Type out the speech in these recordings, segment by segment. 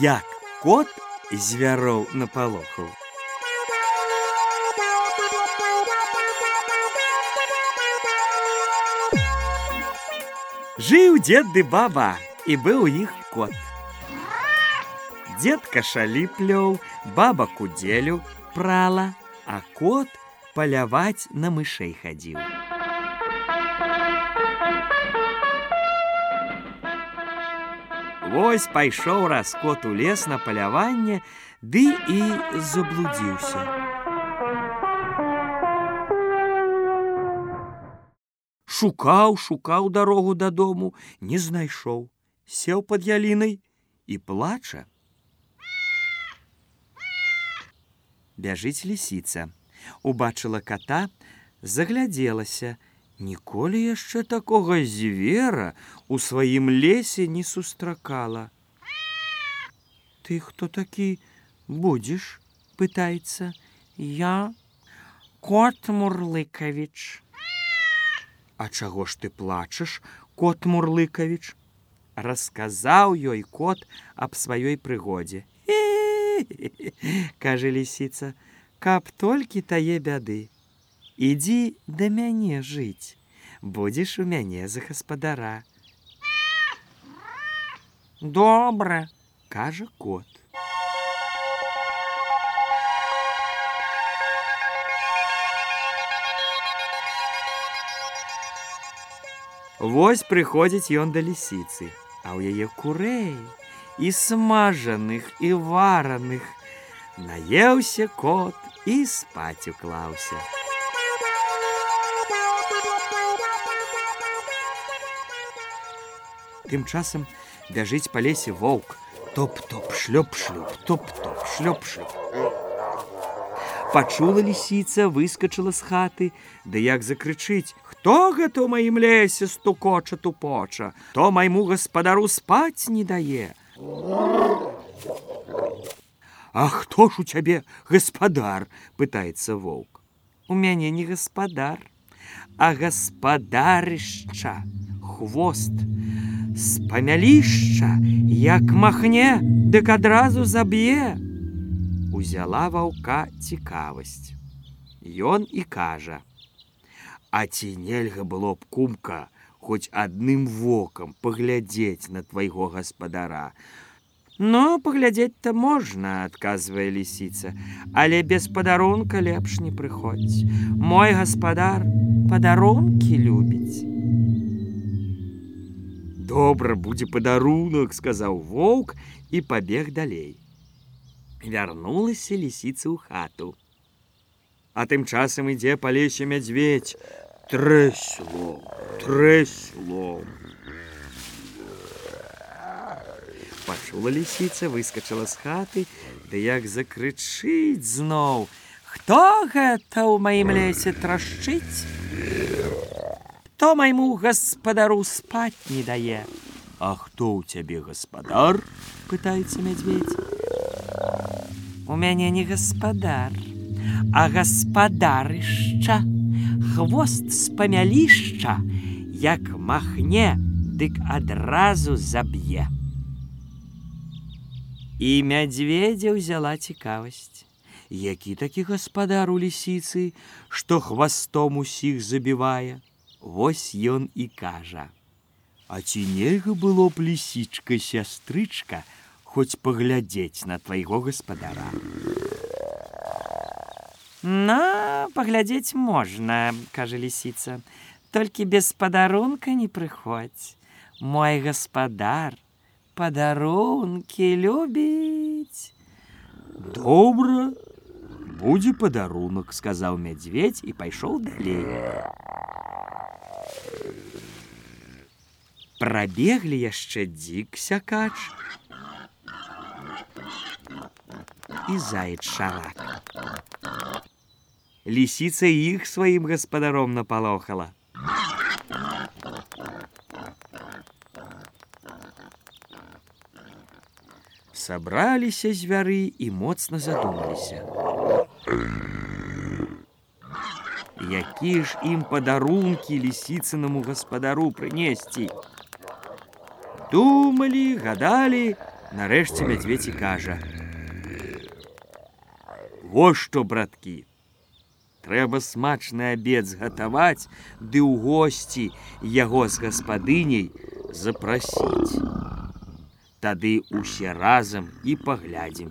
як кот звяроў напалохаў. Жыў дзед ды баба і быў у іх кот. Дзед кашалі плёў, баба кудзелю прала, а кот паляваць на мышэй хадзіў. Вось пайшоў раскот у лес на паляванне, ды і заблудзіўся. Шукаў, шукаў дарогу дадому, не знайшоў, сеў пад ялінай і плача. Бяжыць лісіца, убачыла кота, заглядзелася, Ніколі яшчэ такога звера у сваім лесе не сустракала. Ты хто такі будзеш, пытаецца, я кот Мурлыкавіч. А чаго ж ты плачаш, кот Мурлыкавіч? Расказаў ёй кот аб сваёй прыгодзе. кажа лісіца, каб толькі тае бяды. Ідзі да мяне жыць, будзеш у мяне за гаспадара. Добра, кажа кот. Вось прыходзіць ён да лісіцы, а ў яе курэй і смажаных і вараных. Наеўся кот і спаць уклаўся. Тым часам бяжыць па лесе воўк, топ-топ шлёп-шлюп, топ-топ шлёп-шлюп. Пачула лісіца, выскочыла з хаты, ды як закрычыць: Хто гэта ў маім лесе стукоча тупоча, то майму гаспадару спаць не дае. А хто ж у цябе гаспадар, пытаецца воўк. У мяне не гаспадар, а гаспадарышча, хвост, з памялішча, як махне, дык адразу заб'е. Узяла ваўка цікавасць. Ён і кажа: « А ці нельга было б кумка, хоць адным вокам паглядзець на твайго гаспадара. Но паглядзець-то можна, адказвае лісіца, але без падарунка лепш не прыходзь. Мой гаспадар падарункі любіць. Добра будзе падарунак, сказаў воўк і пабег далей. Вярнулася лісіца ў хату. А тым часам ідзе па лесе мядзведь, трэсло, трэсло. Пачула лісіца, выскочыла з хаты, ды як закрычыць зноў: « Хто гэта ў маім лесе трашчыць? Хто майму гаспадару спаць не дае. А хто ў цябе гаспадар? пытаецца мядзведь. У мяне не гаспадар, а гаспадарышча, хвост з памялішча, як махне, дык адразу заб'е. І мядзведзя ўзяла цікавасць. Які такі гаспадар у лісіцы, што хвастом усіх забівае, Вось ён і кажа: « А ці нельга было б лісічка сястрычка, хоць паглядзець на твайго гаспадара. На паглядзець можна, кажа лісіца, толькі без падарунка не прыходзь. Мой гаспадар падарункі любіць. Добра, будзе падарунак, сказаў мядзведь і пайшоў далей. Прабеглі яшчэ дзік сякач і заяц шарак. Лісіца іх сваім гаспадаром напалохала. Сабраліся звяры і моцна задумаліся. Які ж ім падарункі лісіцынаму гаспадару прынесці? Думалі, гадалі, Нарэшце мядзведь і кажа: « Во што, браткі, трэба смачны абед згатаваць, ды ў госці яго з гаспадыняй запрасіць. Тады усе разам і паглядзім.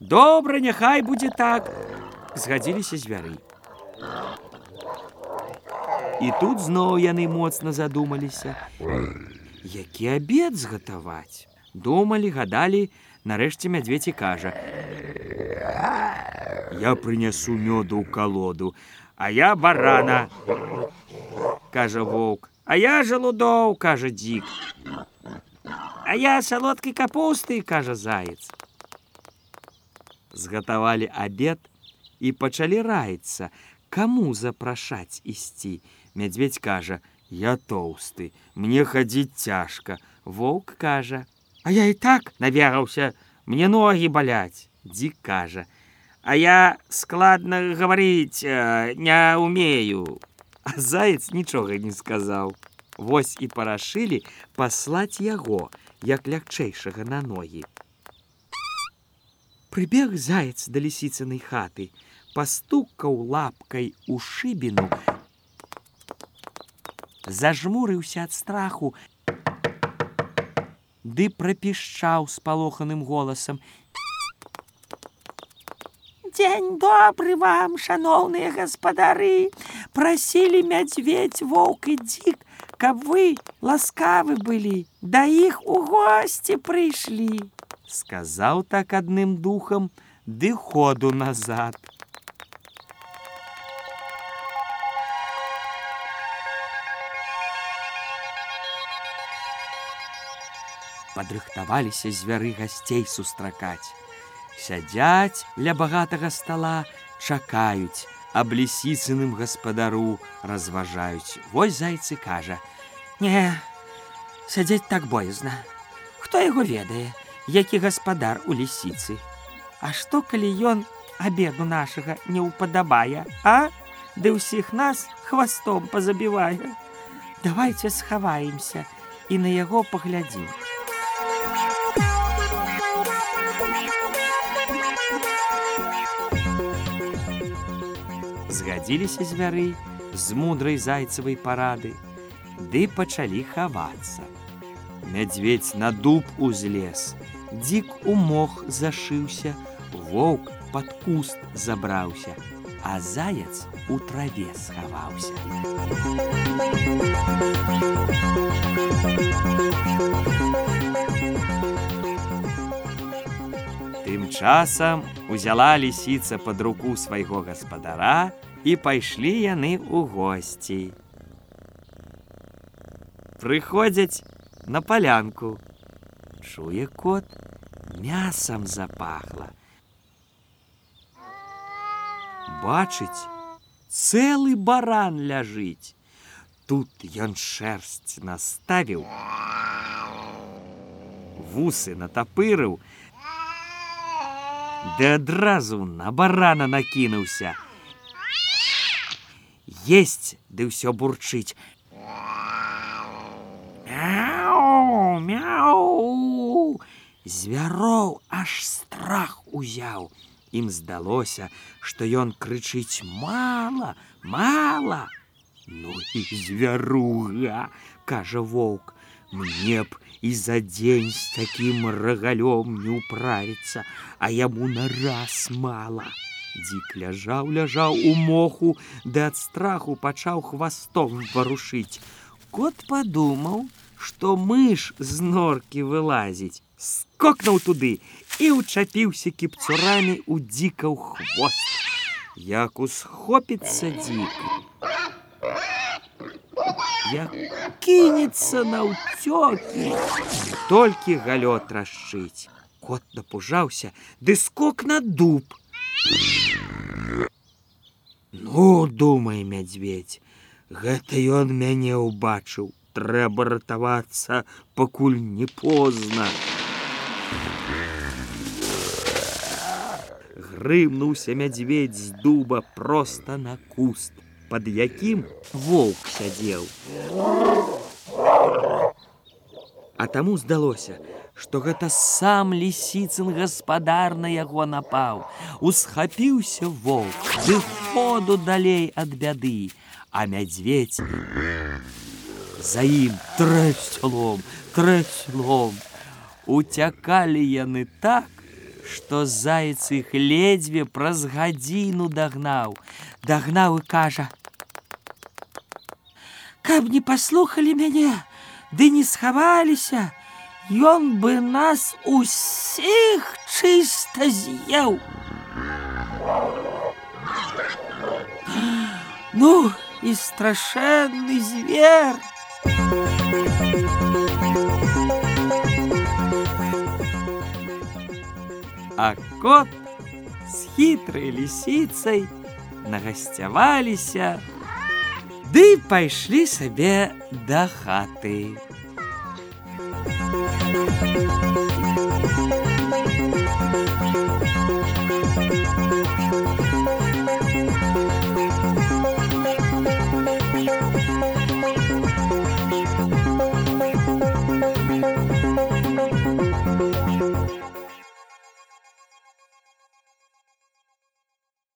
Добра, няхай будзе так, згадзіліся звяры. І тут зноў яны моцна задумаліся, які абед згатаваць. Думалі, гадалі, нарэшце мядзведзі кажа: Я прынясу мёду ў калоду, а я барана, кажа воўк, а я жалудоў, кажа дзік. А я салодкай капусты, кажа заяц. Згатавалі абед і пачалі раіцца, каму запрашаць ісці. Мядзведь кажа: « Я тоўсты, мне хадзіць цяжка. Воўк кажа: « А я і так навегаўся, мне ногі баляць. Дзік кажа: « А я складна гаварыць э, не умею. А заяц нічога не сказаў. Вось і парашылі паслаць яго, як лягчэйшага на ногі. Прыбег заяц да лісіцынай хаты, пастукаў лапкай у шыбіну, зажмурыўся ад страху, ды прапішчаў спалоханым голасам. Дзень добры вам, шаноўныя гаспадары, прасілі мядзведь воўк і дзік, каб вы ласкавы былі, да іх у госці прыйшлі. Сказаў так адным духам, ды ходу назад. Падрыхтаваліся звяры гасцей сустракаць. Сядзяць ля багатага стола, чакаюць, аб лісіцыным гаспадару разважаюць. Вось зайцы кажа: « Не, сядзець так боязна. Хто яго ведае, які гаспадар у лісіцы. А што калі ён абеду нашага не ўпадабае, а? Ды ўсіх нас хвастом пазабівае. Давайте схаваемся і на яго паглядзім. Згадзіліся звяры з мудрай зайцавай парады, ды пачалі хавацца. Мядзведь на дуб узлез, Дзік у мох зашыўся, воўк пад куст забраўся, а заяц у траве схаваўся. Тым часам узяла лісіца пад руку свайго гаспадара, і пайшлі яны ў госці. Прыходзяць на палянку. Чуе кот, мясам запахла. Бачыць, цэлы баран ляжыць. Тут ён шэрсць наставіў. Вусы натапырыў, Ды адразу на барана накінуўся есть ды ўсё бурчыць. Звяроў аж страх узяў. Ім здалося што ён крычыць мала мала! Ну і звяруга кажа воўк мне б і за дзень з такім рагалём не ўправіцца а яму на раз мала Дзік ляжаў, ляжаў у моху, ды ад страху пачаў хвастом варушыць. Кот падумаў, што мыш з норкі вылазіць, скокнуў туды і ўчапіўся кіпцурамі ў дзікаў хвост. Як усхопіцца дзік. Як кінецца на ўцёкі, толькі галё трашчыць. Кот напужаўся, ды скок на дуб. Ну, думай, мядзведь, гэта ён мяне ўбачыў, трэба ратавацца, пакуль не позна. Грымнуўся мядзведь з дуба проста на куст, под якім воўк сядзеў. А таму здалося, што гэта сам лісіцын гаспадар на яго напаў. Усхапіўся воўк, ды ходу далей ад бяды, а мядзведь за ім трэсцлом, трэсцлом. Уцякалі яны так, што заяц іх ледзьве праз гадзіну дагнаў, дагнаў і кажа: « Каб не паслухалі мяне, ды не схаваліся, ён бы нас усіх чыста з'еў. Ну, і страшэнны звер. А кот з хітрай лісіцай нагасцяваліся, ды пайшлі сабе да хаты. Thank you.